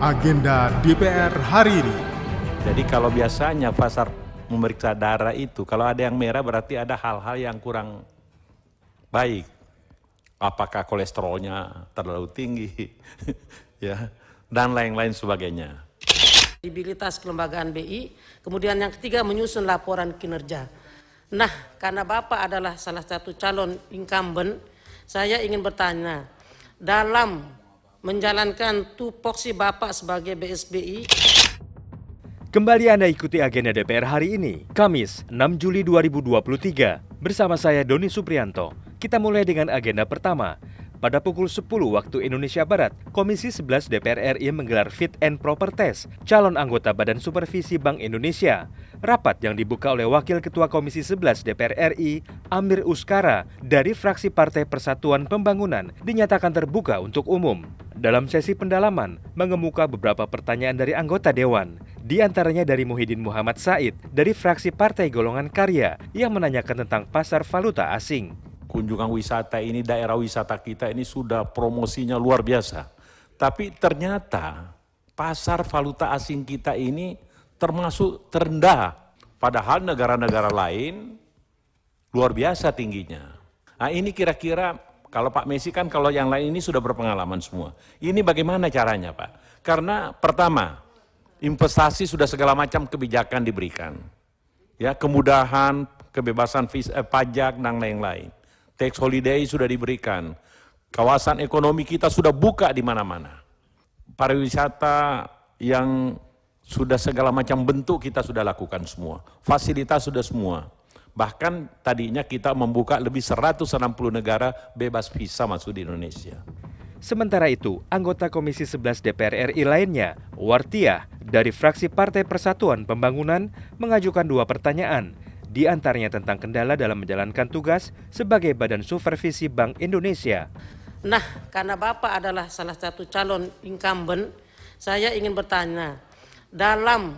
agenda DPR hari ini. Jadi kalau biasanya pasar memeriksa darah itu, kalau ada yang merah berarti ada hal-hal yang kurang baik. Apakah kolesterolnya terlalu tinggi, ya, dan lain-lain sebagainya. Kredibilitas kelembagaan BI, kemudian yang ketiga menyusun laporan kinerja. Nah, karena Bapak adalah salah satu calon incumbent, saya ingin bertanya, dalam menjalankan tupoksi Bapak sebagai BSBI, Kembali Anda ikuti agenda DPR hari ini, Kamis 6 Juli 2023. Bersama saya Doni Suprianto. Kita mulai dengan agenda pertama. Pada pukul 10 waktu Indonesia Barat, Komisi 11 DPR RI menggelar Fit and Proper Test calon anggota Badan Supervisi Bank Indonesia. Rapat yang dibuka oleh Wakil Ketua Komisi 11 DPR RI, Amir Uskara, dari fraksi Partai Persatuan Pembangunan, dinyatakan terbuka untuk umum. Dalam sesi pendalaman, mengemuka beberapa pertanyaan dari anggota Dewan, di antaranya dari Muhyiddin Muhammad Said dari fraksi Partai Golongan Karya yang menanyakan tentang pasar valuta asing. Kunjungan wisata ini, daerah wisata kita ini sudah promosinya luar biasa. Tapi ternyata pasar valuta asing kita ini termasuk terendah. Padahal negara-negara lain luar biasa tingginya. Nah ini kira-kira kalau Pak Messi kan kalau yang lain ini sudah berpengalaman semua. Ini bagaimana caranya Pak? Karena pertama, investasi sudah segala macam kebijakan diberikan. Ya, kemudahan, kebebasan vis, eh, pajak dan lain-lain. Tax holiday sudah diberikan. Kawasan ekonomi kita sudah buka di mana-mana. Pariwisata yang sudah segala macam bentuk kita sudah lakukan semua. Fasilitas sudah semua. Bahkan tadinya kita membuka lebih 160 negara bebas visa masuk di Indonesia. Sementara itu, anggota Komisi 11 DPR RI lainnya, Wartia, dari fraksi Partai Persatuan Pembangunan, mengajukan dua pertanyaan, di antaranya tentang kendala dalam menjalankan tugas sebagai Badan Supervisi Bank Indonesia. Nah, karena Bapak adalah salah satu calon incumbent, saya ingin bertanya, dalam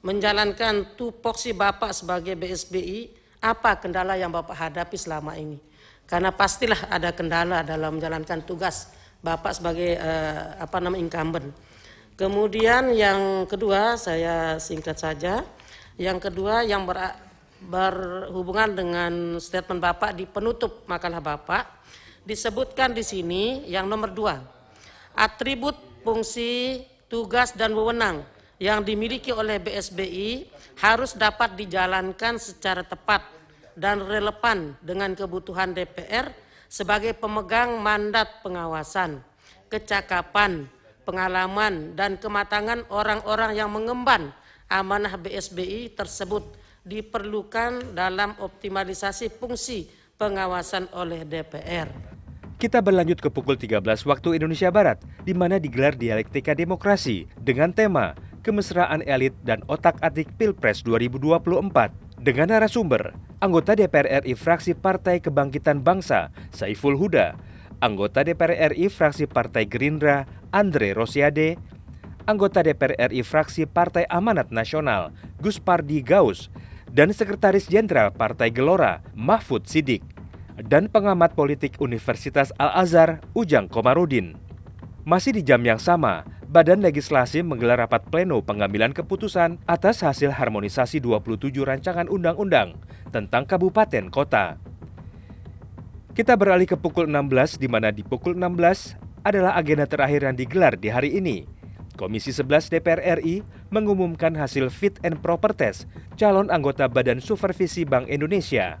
menjalankan tupoksi Bapak sebagai BSBI, apa kendala yang Bapak hadapi selama ini? Karena pastilah ada kendala dalam menjalankan tugas Bapak sebagai uh, apa nama incumbent. Kemudian yang kedua saya singkat saja. Yang kedua yang ber, berhubungan dengan statement Bapak di penutup makalah Bapak disebutkan di sini yang nomor dua atribut fungsi tugas dan wewenang yang dimiliki oleh BSBI harus dapat dijalankan secara tepat dan relevan dengan kebutuhan DPR sebagai pemegang mandat pengawasan, kecakapan, pengalaman, dan kematangan orang-orang yang mengemban amanah BSBI tersebut diperlukan dalam optimalisasi fungsi pengawasan oleh DPR. Kita berlanjut ke pukul 13 waktu Indonesia Barat, di mana digelar dialektika demokrasi dengan tema Kemesraan Elit dan Otak-atik Pilpres 2024 dengan narasumber anggota DPR RI fraksi Partai Kebangkitan Bangsa Saiful Huda, anggota DPR RI fraksi Partai Gerindra Andre Rosiade, anggota DPR RI fraksi Partai Amanat Nasional Gus Pardi Gaus, dan Sekretaris Jenderal Partai Gelora Mahfud Sidik, dan pengamat politik Universitas Al-Azhar Ujang Komarudin. Masih di jam yang sama, Badan Legislasi menggelar rapat pleno pengambilan keputusan atas hasil harmonisasi 27 rancangan undang-undang tentang kabupaten kota. Kita beralih ke pukul 16 di mana di pukul 16 adalah agenda terakhir yang digelar di hari ini. Komisi 11 DPR RI mengumumkan hasil fit and proper test calon anggota Badan Supervisi Bank Indonesia.